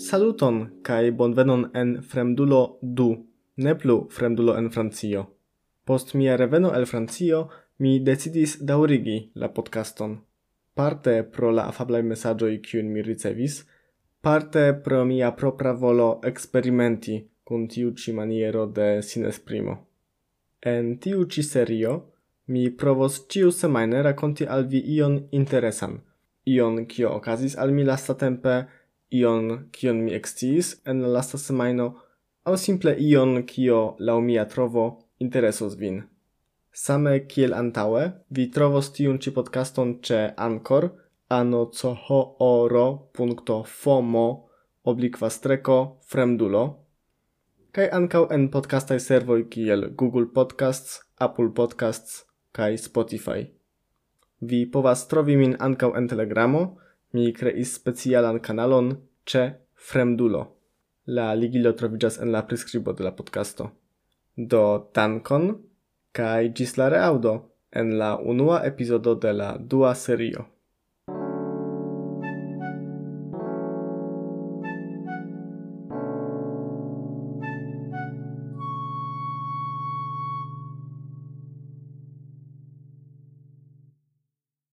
Saluton kai bonvenon en Fremdulo du, ne plu Fremdulo en Francio. Post mia reveno el Francio, mi decidis daurigi la podcaston. Parte pro la afablai mesaĝoj kiun mi ricevis, parte pro mia propra volo eksperimenti kun tiu ci maniero de sinesprimo. En tiu ci serio mi provos ciu semaine raconti al vi ion interesan, ion kio okazis al mi lasta tempe, ion kion mi exciis en la lasta semajno aŭ simple ion kio laŭ mia trovo interesos vin. Same kiel antaŭe, vi trovos tiun ĉi podcaston ĉe Anchor, anocohoro.fomo oblikva streko fremdulo, kaj ankaŭ en podcastaj servoj kiel Google Podcasts, Apple Podcasts kaj Spotify. Vi povas trovi min ankaŭ en Telegramo, mi creis specialan kanalon ce Fremdulo. La ligilo troviĝas en la prescribo de la podcasto. Do tankon, kaj gis la reaudo en la unua epizodo de la dua serio.